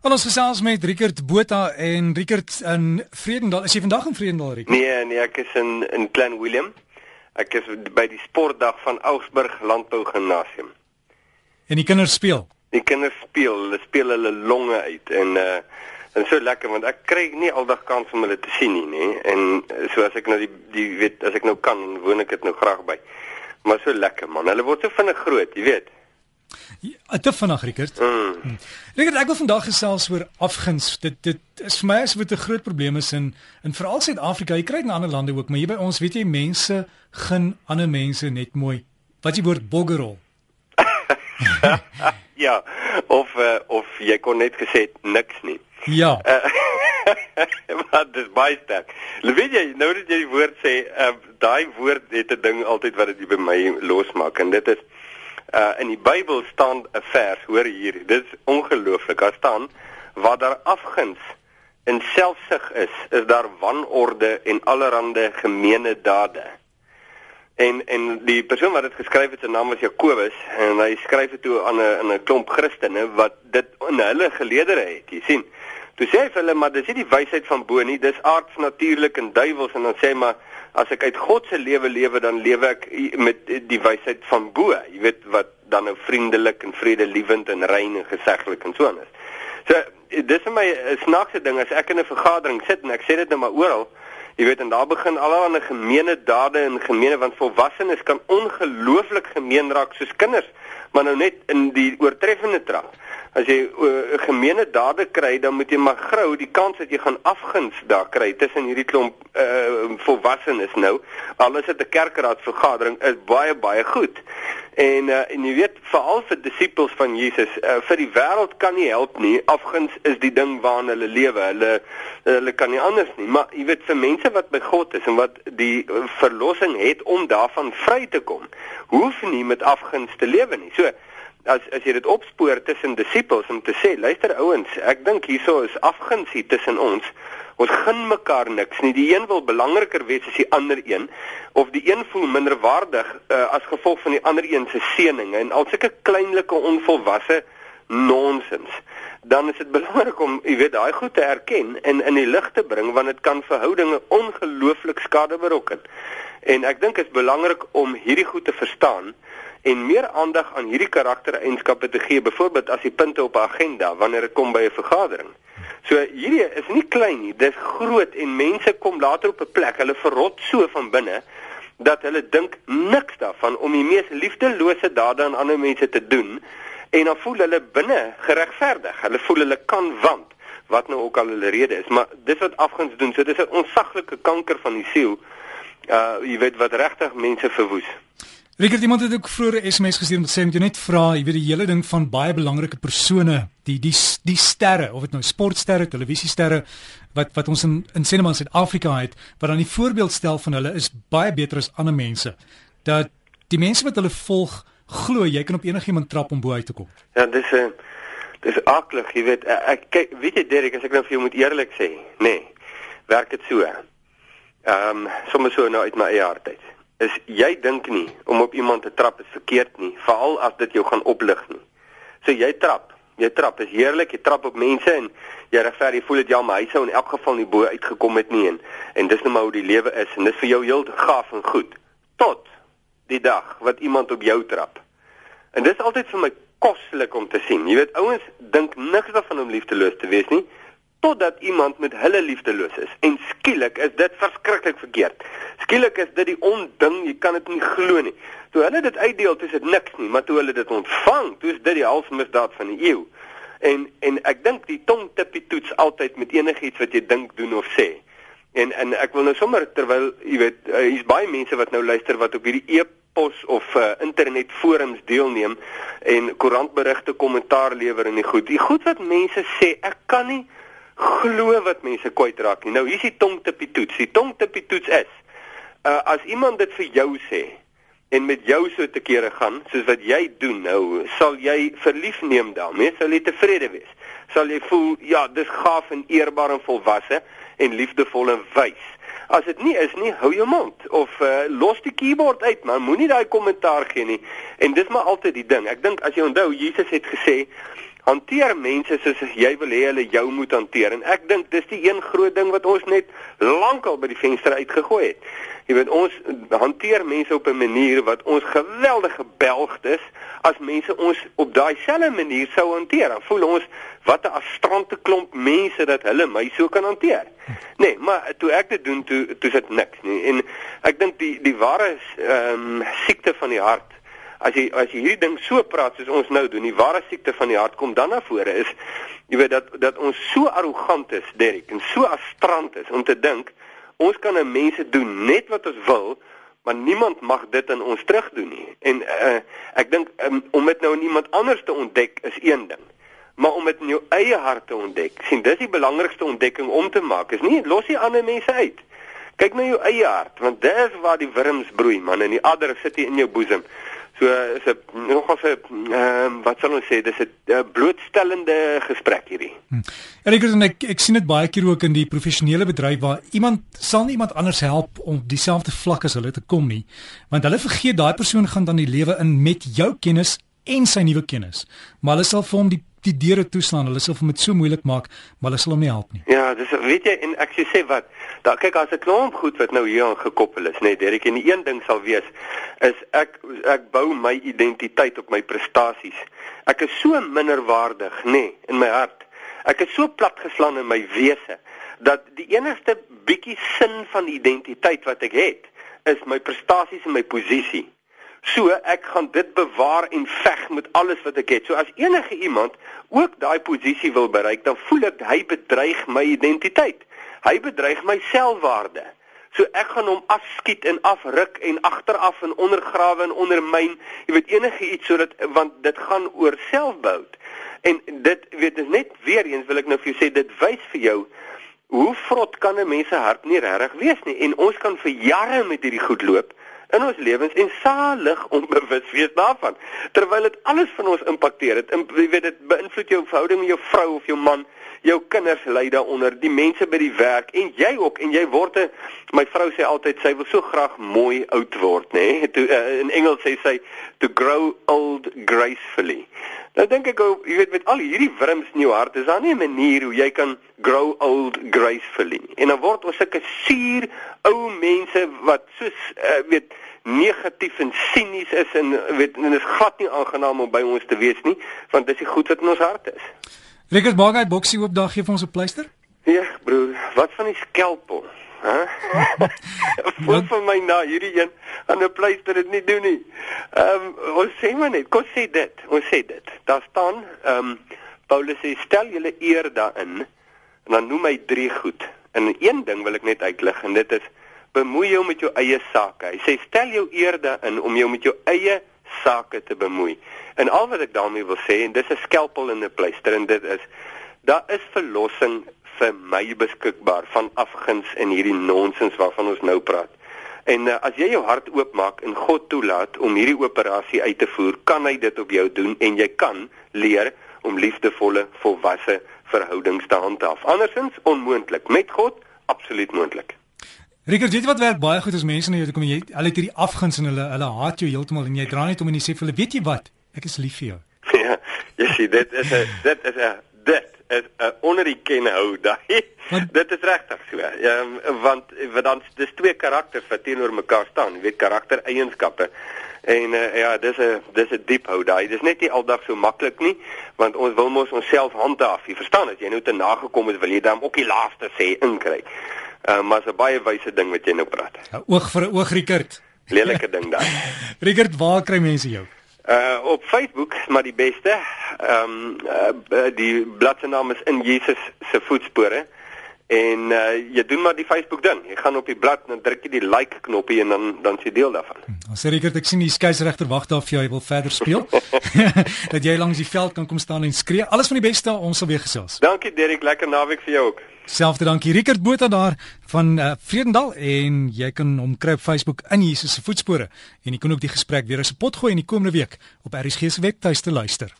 Al ons gesels met Rickert Botha en Rickert in Vredendal. Is jy vandag in Vredendal, Rickert? Nee, nee, ek is in in Klein Willem. Ek is by die sportdag van Augsburg Landbou Gimnasium. En die kinders speel. Die kinders speel, hulle speel hulle longe uit en uh en so lekker want ek kry nie aldag kans om hulle te sien nie, nê. En so as ek nou die die weet as ek nou kan, woon ek dit nou graag by. Maar so lekker man. Hulle word so vinnig groot, jy weet. Ja, te vinnig, Rickert. Mm. Hm. Rickert, ek wil vandag gesels oor afguns. Dit dit is vir my asof dit 'n groot probleem is in in veral Suid-Afrika. Jy kry dit in ander lande ook, maar hier by ons, weet jy, mense gun ander mense net mooi. Wat jy woord boggerol. ja, of uh, of jy kon net gesê niks nie. Ja. maar dis baie sterk. Weet jy, nou dat jy die woord sê, uh, daai woord het 'n ding altyd wat dit by my losmaak en dit is Uh in die Bybel staan 'n vers, hoor hier. Dit is ongelooflik. Daar staan waar daar afguns en selfsug is, is daar wanorde en allerlei gemeene dade. En en die persoon wat dit geskryf het, sy naam was Jakobus en hy skryf dit toe aan 'n aan 'n klomp Christene wat dit in hulle geleedere het. Jy sien. Toe sê hy vir hulle maar dis nie die wysheid van bo nie, dis aards natuurlik en duiwels en dan sê hy maar as ek uit God se lewe lewe dan lewe ek met die wysheid van bo. Jy weet wat dan nou vriendelik en vredelewend en rein en geseglik en so aan is. So dis vir my 'n snaakse ding as ek in 'n vergadering sit en ek sê dit nou maar oral jy weet en daar begin allerlei gemeene dade en gemeene want volwassenes kan ongelooflik gemeen raak soos kinders maar nou net in die oortreffende trap as jy 'n uh, gemeene dade kry, dan moet jy maar grou die kans dat jy gaan afguns daar kry tussen hierdie klomp uh, volwassenes nou. Alles het 'n kerkraad vergadering is baie baie goed. En uh, en jy weet veral vir disippels van Jesus, uh, vir die wêreld kan nie help nie. Afguns is die ding waarin hulle lewe. Hulle hulle kan nie anders nie. Maar jy weet vir mense wat by God is en wat die verlossing het om daarvan vry te kom, hoef nie met afguns te lewe nie. So as as jy dit opspoor tussen disippels om te sê, luister ouens, ek dink hierso is afguns hier tussen ons. Ons gun mekaar niks nie. Die een wil belangriker wees as die ander een of die een voel minderwaardig uh, as gevolg van die ander een se seëninge en al sulke kleinlike onvolwasse nonsens. Dan is dit belangrik om, jy weet, daai goed te erken en in die lig te bring want dit kan verhoudinge ongelooflik skade berokken. En ek dink dit is belangrik om hierdie goed te verstaan en meer aandag aan hierdie karaktereienskappe te gee, byvoorbeeld as die punte op 'n agenda wanneer dit kom by 'n vergadering. So hierdie is nie klein nie, dis groot en mense kom later op 'n plek, hulle verrot so van binne dat hulle dink niks daarvan om die mees liefdelose dade aan ander mense te doen en dan voel hulle binne geregverdig. Hulle voel hulle kan want wat nou ook al hulle rede is, maar dis wat afguns doen. So dis 'n onsaglike kanker van die siel. Uh jy weet wat regtig mense verwoes. Rickert iemand het ook vroeër 'n SMS gestuur om te sê moet jy net vra, jy weet die hele ding van baie belangrike persone, die die die sterre, of dit nou sportsterre, televisiesterre wat wat ons in in sinema in Suid-Afrika het, wat dan die voorbeeld stel van hulle is baie beter as ander mense. Dat die mense wat hulle volg, glo jy kan op enigiemand trap om bo uit te kom. Ja, dis 'n uh, eh, dis aklig, jy weet ek, ek kyk, weet jy Derek, as ek nou vir jou moet eerlik sê, nê. Nee, werk dit so. Ehm um, sommer so nou uit my eie hart uit is jy dink nie om op iemand te trap is verkeerd nie, veral as dit jou gaan oplig nie. So jy trap, jy trap is heerlik, jy trap op mense en jy regverdig, jy voel dit ja, maar hy sou in elk geval nie bo uitgekom het nie en en dis net maar hoe die lewe is en dis vir jou heel gaaf en goed tot die dag wat iemand op jou trap. En dis altyd vir my koslik om te sien. Jy weet ouens dink niks daarvan om liefdeloos te wees nie totdat iemand met hulle liefdeloos is en skielik is dit verskriklik verkeerd. Skielik is dit die onding, jy kan dit nie glo nie. Toe hulle dit uitdeel, dis dit niks nie, maar toe hulle dit ontvang, dis dit die halfmisdaad van die eeu. En en ek dink die tong tippie toets altyd met enigiets wat jy dink, doen of sê. En en ek wil nou sommer terwyl jy weet, uh, hier's baie mense wat nou luister wat op hierdie e-pos of uh, internet forums deelneem en koerantberigte kommentaar lewer en die goed. Die goed wat mense sê, ek kan nie glo wat mense kwyt raak nie. Nou hier's die tongtippie toets. Die tongtippie toets is uh as iemand dit vir jou sê en met jou so te kere gaan soos wat jy doen nou, sal jy verlief neem daarmee, sal jy tevrede wees. Sal jy voel ja, dis gaaf en eerbaar en volwasse en liefdevol en wys. As dit nie is nie, hou jou mond of uh, los die keyboard uit, man. Moenie daai kommentaar gee nie. En dis maar altyd die ding. Ek dink as jy onthou, Jesus het gesê hanteer mense soos jy wil hê hulle jou moet hanteer en ek dink dis die een groot ding wat ons net lankal by die venster uitgegooi het. Jy weet ons hanteer mense op 'n manier wat ons geweldig gebelgd is as mense ons op daai selfde manier sou hanteer. Dan voel ons wat 'n astrante klomp mense dat hulle my so kan hanteer. Nee, maar toe ek dit doen toe toe sit niks nie. En ek dink die die ware ehm um, siekte van die hart as jy as jy hierdie ding so praat soos ons nou doen, die ware siekte van die hart kom dan na vore is jy weet dat dat ons so arrogant is, Derek, en so astrant is om te dink ons kan aan mense doen net wat ons wil, maar niemand mag dit aan ons terugdoen nie. En uh, ek dink um, om dit nou in iemand anders te ontdek is een ding. Maar om dit in jou eie hart te ontdek, sien dis die belangrikste ontdekking om te maak. Is nie los die ander mense uit. Kyk na jou eie hart, want dis waar die wurms broei, man, en die adder sit hier in jou boesem. So is 'n nogal 'n ehm wat sal ons sê dis 'n blootstellende gesprek hierdie. Hmm. Ek ek ek, ek sien dit baie keer ook in die professionele bedryf waar iemand sal nie iemand anders help om dieselfde vlak as hulle te kom nie, want hulle vergeet daai persoon gaan dan die lewe in met jou kennis en sy nuwe kennis. Maar hulle sal vir hom die die deure toeslaan. Hulle sal hom dit so moeilik maak, maar hulle sal hom nie help nie. Ja, dis weet jy en ek sê wat, daar kyk as 'n klomp goed wat nou hier aan gekoppel is, net Derek en die een ding sal wees is ek ek bou my identiteit op my prestasies. Ek is so minderwaardig, nê, in my hart. Ek is so platgeslaan in my wese dat die enigste bietjie sin van identiteit wat ek het, is my prestasies en my posisie. So ek gaan dit bewaar en veg met alles wat ek het. So as enige iemand ook daai posisie wil bereik, dan voel ek hy bedreig my identiteit. Hy bedreig my selfwaarde. So ek gaan hom afskiet en afruk en agteraf en ondergrawe en ondermyn. Jy weet enige iets sodat want dit gaan oor selfbehoud. En dit weet is net weer eens wil ek nou vir jou sê dit wys vir jou hoe vrot kan 'n mens se hart nie regtig wees nie en ons kan vir jare met hierdie goed loop in ons lewens en salig onbewus wees daarvan. Terwyl dit alles van ons impakteer dit jy weet dit beïnvloed jou verhouding met jou vrou of jou man jou kinders ly daaronder die mense by die werk en jy ook. En jy word 'n my vrou sê altyd sy wil so graag mooi oud word nê nee? uh, in Engels sê sy to grow old gracefully nou dink ek ou jy weet met al hierdie wurms in jou hart is daar nie 'n manier hoe jy kan grow old gracefully en dan word ons sulke suur ou mense wat soos uh, weet negatief en sinies is en weet en is glad nie aangenaam om by ons te wees nie want dis die goed wat in ons hart is. Rickert Bagai boksie oop dag gee vir ons 'n pleister? Ja, broer, wat van die skelpel? Hæ? Wat vir my na hierdie een aan 'n pleister dit nie doen nie. Ehm um, ons sê maar net, kom sê dit. Ons sê dit. Daar staan ehm um, Paulus sê stel julle eer daarin en dan noem hy drie goed. En een ding wil ek net uitlig en dit is bemoei jou met jou eie sake. Hy sê stel jou eerde in om jou met jou eie sake te bemoei. En al wat ek daarmee wil sê en dis 'n skelpel en 'n pleister en dit is daar is verlossing vir my beskikbaar van afguns en hierdie nonsens waarvan ons nou praat. En uh, as jy jou hart oopmaak en God toelaat om hierdie operasie uit te voer, kan hy dit op jou doen en jy kan leer om liefdevolle, volwasse verhoudings te handhaaf. Andersins onmoontlik. Met God absoluut moontlik. Rickert, weet jy wat werk baie goed as mense na jou toe kom en jy hulle het hierdie afguns en hulle hulle haat jou heeltemal en jy dra net om en jy sê vir hulle, weet jy wat? Ek is lief vir jou. Ja, jy sien dit is 'n dit is 'n dit is 'n onder die ken hou daai. Dit is regtig so. Ja, want wat dan dis twee karakters wat teenoor mekaar staan. Jy weet karaktereienskappe. En uh, ja, dis 'n dis 'n diep hou daai. Dis net nie aldag so maklik nie, want ons wil mos onsself handhaaf. Jy verstaan as jy nou te nagekom het, wil jy dan ook die laaste sê inkry. Uh, maar 'n baie wyse ding wat jy nou praat. Ja, oog vir oog Rickert. Lelike ding daai. Rickert, waar kry mense jou? Uh op Facebook, maar die beste. Ehm um, uh, die bladsy naam is in Jesus se voetspore. En uh jy doen maar die Facebook ding. Jy gaan op die blad en druk jy die like knoppie en dan dan sien deel daarvan. Ons sê Rickert, ek sien die skeieregter wag daar vir jou. Hy wil verder speel. dat jy langs die veld kan kom staan en skree. Alles van die beste. Ons sal weer gesels. Dankie Derek, lekker naweek vir jou ook. Selfde dankie Rickert Botha daar van uh, Vredendal en jy kan hom kry op Facebook in Jesus se voetspore en jy kan ook die gesprek weer as 'n pot gooi in die komende week op RSG se webtuiste luister.